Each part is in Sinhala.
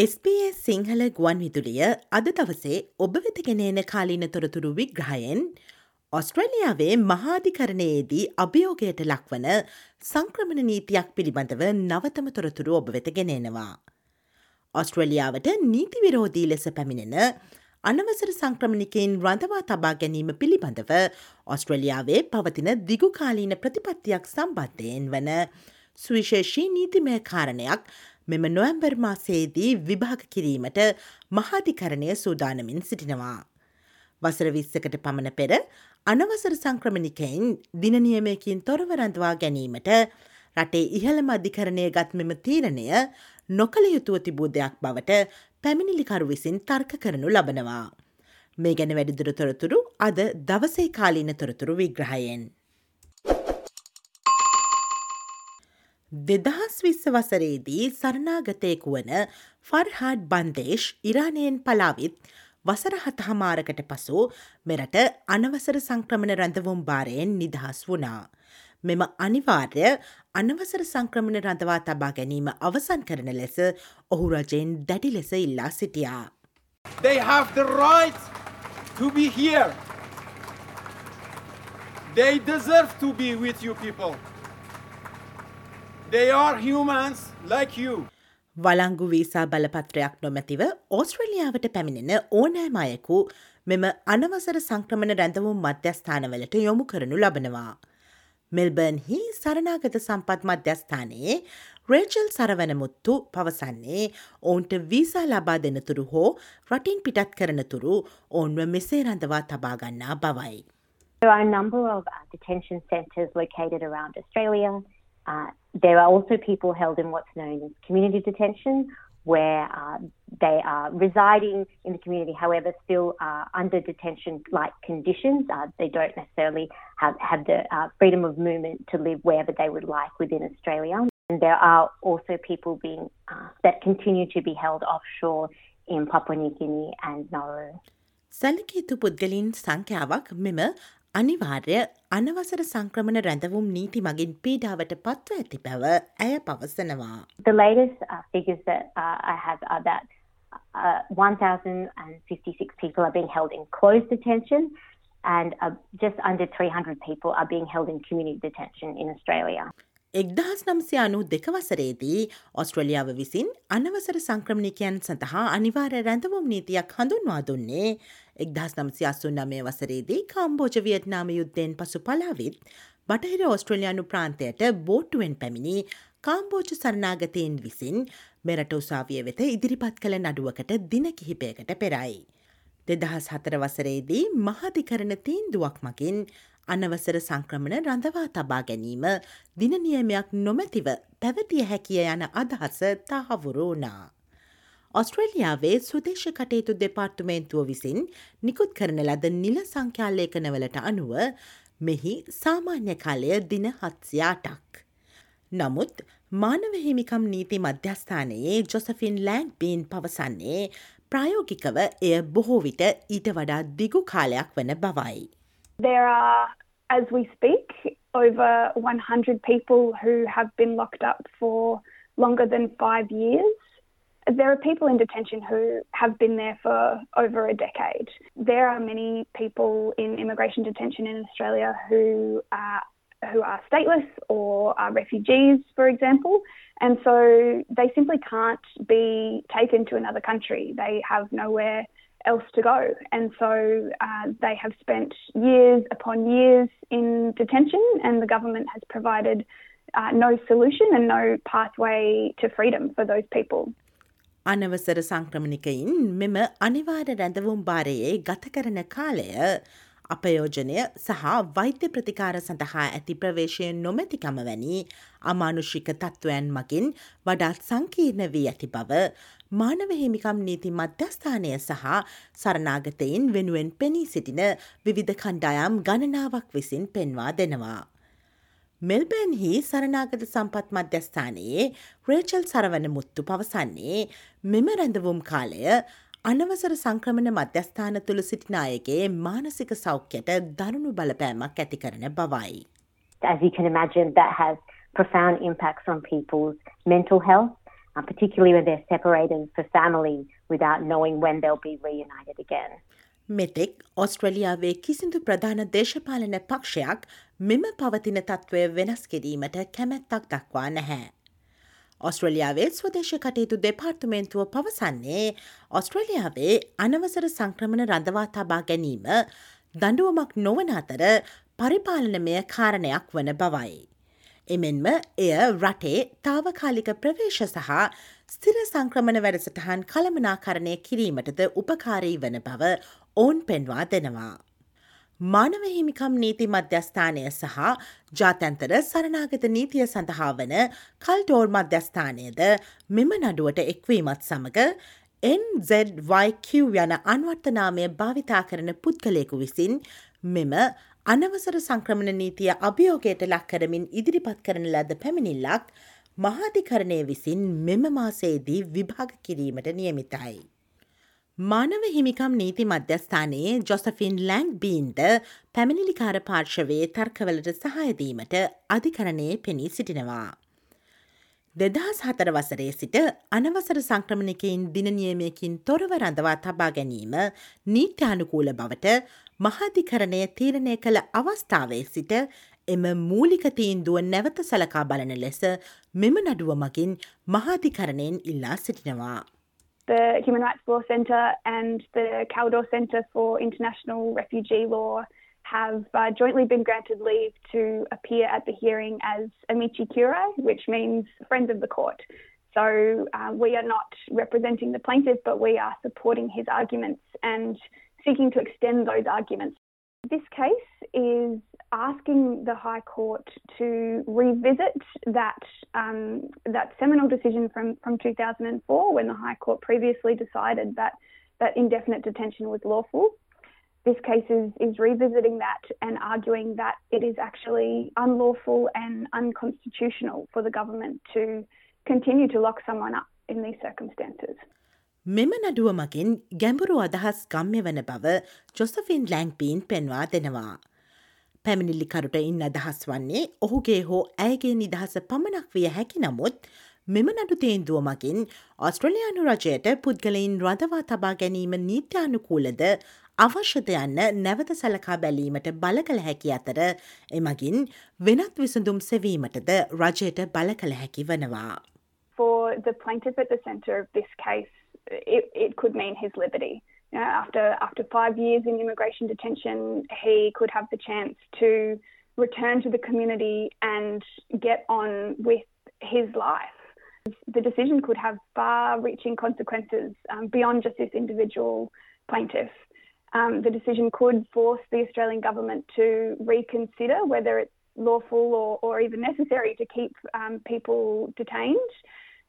SBS සිංහල ගුවන් විදුලිය අද දවසේ ඔබ වෙත ගෙනන කාලීන තොරතුරු විග්‍රහයෙන් ඔස්ට්‍රලියාවේ මහාධිකරණයේදී අභියෝගයට ලක්වන සංක්‍රමණ නීතියක් පිළිබඳව නවතම තොරතුරු ඔබ වෙත ගෙනෙනවා. ඔස්ට්‍රලියාවට නීති විරෝධී ලෙස පැමිණෙන අනවසර සංක්‍රමණිකයින් රඳවා තබා ගැනීම පිළිබඳව ඔස්ට්‍රලියාවේ පවතින දිගුකාලීන ප්‍රතිපත්තියක් සම්බන්ධයෙන් වන සුවිශේෂී නීතිමය කාරණයක් මෙම නොවැම්බර් මාසයේදී විභාග කිරීමට මහාධිකරණය සූදානමින් සිටිනවා. වසර විස්සකට පමණ පෙර අනවසර සංක්‍රමණිකයින් දිනනියමයකින් තොරවරඳවා ගැනීමට රටේ ඉහළම අධිකරණය ගත් මෙම තීරණය නොකළ යුතුව තිබූ දෙයක් බවට පැමිණිලිකරු විසින් තර්ක කරනු ලබනවා. මේ ගැන වැඩිදුර තොරතුරු අද දවසේ කාලීන තොරතුරු විග්‍රහයෙන්. දෙදහස් විස්ස වසරේදී සරණාගතයකු වන ෆර්හාඩ් බන්දේශ් ඉරානයෙන් පලාවිත් වසර හතහමාරකට පසු මෙරට අනවසර සංක්‍රමණ රැඳවුම් භාරයෙන් නිදහස් වුණා. මෙම අනිවාර්ය අනවසර සංක්‍රමණ රඳවා තබා ගැනීම අවසන් කරන ලෙස ඔහු රජයෙන් දැඩි ලෙස ඉල්ලා සිටියා. They have the right to be here. They deserve to be with you people. They are humans like you. වලංගු වීසා බලපත්‍රයක් නොමැතිව ඕස්ට්‍රලියාවට පැමිණෙන ඕනෑම අයකු මෙම අනවසර සංක්‍රමණ රැඳවුම් මධ්‍යස්ථානවලට යොමු කරනු ලබනවා. මෙල්බර්න් හි සරණාගත සම්පත් මධ්‍යස්ථානයේ රේචල් සරවනමුත්තු පවසන්නේ ඔවුන්ට වීසා ලබා දෙනතුරු හෝ රටින් පිටත් කරනතුරු ඔවුන්ව මෙසේ රඳවා තබාගන්නා බවයි. There are a number of uh, detention centres located around Australia. Uh, there are also people held in what's known as community detention, where uh, they are residing in the community, however, still uh, under detention like conditions. Uh, they don't necessarily have, have the uh, freedom of movement to live wherever they would like within Australia. And there are also people being uh, that continue to be held offshore in Papua New Guinea and Nauru. සැලකේතු පුද්ගලින් සංඛ්‍යාවක් මෙම අනිවාර්ය අනවසර සංක්‍රමණ රැඳවුම් නීති මගින් පීඩාවට පත්ව ඇති බව ඇය පවසනවා. The latest uh, figures that uh, I have are that uh, 1,056 people are being held in closed detention and uh, just under 300 people are being held in community detention in Australia. එක්දහස් නම්සය අනු දෙකවසරේදී ඔස්ට්‍රලියාව විසින් අනවසර සංක්‍රමණිකයන් සඳහා අනිවාර්ය රැඳවුම් නීතියක් හඳුන්වා දුන්නේ එක්දහස් නම්සි අස්සු නමය වසරේදී කම්බෝජ වියට්නාම යුද්ධයෙන් පසු පලාවිත් බටහිර ඔස්ට්‍රලයානු ප්‍රාන්තයට බෝට්ටුවෙන් පැමිණි කාම්බෝජ සරනාගතයෙන් විසින් මෙරට උසාවිය වෙත ඉදිරිපත් කළ නඩුවකට දින කිහිපයකට පෙරයි. දෙදහස් හතර වසරේදී මහධිකරණ තීන්දුවක් මකින් අනවසර සංක්‍රමණ රඳවා තබා ගැනීම දින නියමයක් නොමැතිව පැවතිය හැකිය යන අදහස තහවුරු වුණා. ඔස්ට්‍රේලියාවේ සුදේශ කටයුතු දෙපාර්තුමේන්තුව විසින් නිකුත් කරන ලද නිල සංඛ්‍යාලේකනවලට අනුව මෙහි සාමාන්‍ය කාලය දින හත්සියාටක්. නමුත් මානව හිමිකම් නීති මධ්‍යස්ථානයේ ජොසෆින් ලෑන්ඩ් බීන් පවසන්නේ ප්‍රායෝගිකව එය බොහෝ විට ඊට වඩා දිගු කාලයක් වන බවයි. There are, as we speak, over 100 people who have been locked up for longer than five years. There are people in detention who have been there for over a decade. There are many people in immigration detention in Australia who are who are stateless or are refugees, for example, and so they simply can't be taken to another country. They have nowhere else to go. And so uh, they have spent years upon years in detention, and the government has provided uh, no solution and no pathway to freedom for those people. අනවසර සංක්‍රමණිකයින් මෙම අනිවාර්ය රැඳවුම් භාරයේ ගත කරන කාලය අපයෝජනය සහ වෛද්‍ය ප්‍රතිකාර සඳහා ඇති ප්‍රවේශයෙන් නොමැතිකම වැනි අමානුෂික තත්ත්වයන් මගින් වඩාත් සංකීර්ණ වී ඇති බව මානව හිමිකම් නීති මධ්‍යස්ථානය සහ සරනාගතයින් වෙනුවෙන් පෙනී සිටින විවිධ කණ්ඩායම් ගණනාවක් විසින් පෙන්වා දෙනවා. මෙල්බර්න්හි සරනාගත සම්පත් මධ්‍යස්ථානයේ රේචල් සරවන මුත්තු පවසන්නේ මෙම රැඳවුම් කාලය අනවසර සංක්‍රමණ මධ්‍යස්ථාන තුළ සිටිනායගේ මානසික සෞඛ්‍යයට දරුණු බලපෑමක් ඇති කරන බවයි. As you can imagine, that has profound impacts on people's mental health uh, particularly when they're separated for family without knowing when they'll be reunited again. මෙතෙක් ඔස්ට්‍රලියාවේ කිසිදු ප්‍රධාන දේශපාලන පක්ෂයක් මෙම පවතින තත්ත්වය වෙනස් කිරීමට කැමැත්තක් දක්වා නැහැ. ඔස්ට්‍රලියාවේ ස්වදේශ කටයුතු දෙපාර්තමේන්තුව පවසන්නේ ඔස්ට්‍රලියාවේ අනවසර සංක්‍රමණ රඳවා තබා ගැනීම දඩුවමක් නොවන අතර පරිපාලනමය කාරණයක් වන බවයි. එමෙන්ම එය රටේ තාවකාලික ප්‍රවේශ සහ ස්තිර සංක්‍රමණ වැඩසටහන් කළමනාකරණය කිරීමටද උපකාරී වන බව ඔවුන් පෙන්වා දෙනවා. මානව හිමිකම් නීති මධ්‍යස්ථානය සහ ජාතැන්තර සරනාගත නීතිය සඳහා වන කල්ටෝර් මධ්‍යස්ථානයද මෙම නඩුවට එක්වීමත් සමඟ NZYQ යන අන්වර්තනාමය භාවිතා කරන පුද්ගලයෙකු විසින් මෙම අනවසර සංක්‍රමණ නීතිය අභියෝගයට ලක් කරමින් ඉදිරිපත් කරන ලද පැමිණිල්ලක් මහාධිකරණය විසින් මෙම මාසේදී විභාග කිරීමට නියමිතයි. මානව හිමිකම් නීති මධ්‍යස්ථානයේ ජොසෆින් ලැංක් බීන්ද පැමිණිලිකාර පාර්ශවයේ තර්කවලට සහයදීමට අධිකරණයේ පෙනී සිටිනවා. දෙදහස් හතර වසරේ සිට අනවසර සංක්‍රමණිකයින් දිනනියමයකින් තොරව රඳවා තබා ගැනීම නීත්‍යානුකූල බවට මහාධිකරණය තීරණය කළ අවස්ථාවේ සිට එම මූලික තීන්දුව නැවත සලකා බලන ලෙස මෙම නඩුව මගින් මහාධිකරණයෙන් ඉල්ලා සිටිනවා. the Human Rights Law Centre and the Caldor Centre for International Refugee Law have uh, jointly been granted leave to appear at the hearing as amici curiae, which means friends of the court. So uh, we are not representing the plaintiff, but we are supporting his arguments and seeking to extend those arguments. This case is asking the High Court to revisit that um, that seminal decision from, from 2004 when the High Court previously decided that, that indefinite detention was lawful. This case is, is revisiting that and arguing that it is actually unlawful and unconstitutional for the government to continue to lock someone up in these circumstances. මෙම නඩුව මගින් ගැඹුරු අදහස් ගම්‍ය වන බව ජොසෆින් ලැංක්පීන් පෙන්වා දෙනවා. පැමිණිල්ලිකරුට ඉන්න අදහස් වන්නේ ඔහුගේ හෝ ඇයගේ නිදහස පමණක් විය හැකි නමුත් මෙම නඩු තේන්දුව මගින් ඔස්ට්‍රලයානු රජයට පුද්ගලයින් රඳවා තබා ගැනීම නීත්‍යානුකූලද අවශ්‍යත යන්න නැවත සලකා බැලීමට බල කළ හැකි අතර එමගින් වෙනත් විසඳුම් සෙවීමටද රජයට බල කළ හැකි වනවා. For the plaintiff at the centre of this case, it, it could mean his liberty. You know, after after five years in immigration detention, he could have the chance to return to the community and get on with his life. The decision could have far-reaching consequences um, beyond just this individual plaintiff. Um, the decision could force the Australian government to reconsider whether it's lawful or, or even necessary to keep um, people detained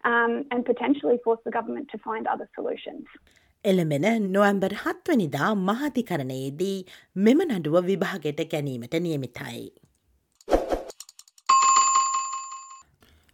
um, and potentially force the government to find other solutions. එළමෙන November හත්වනිදා මහතිකරණයේදී මෙම නඩුව විභාගයට ගැනීමට නියමිතයි.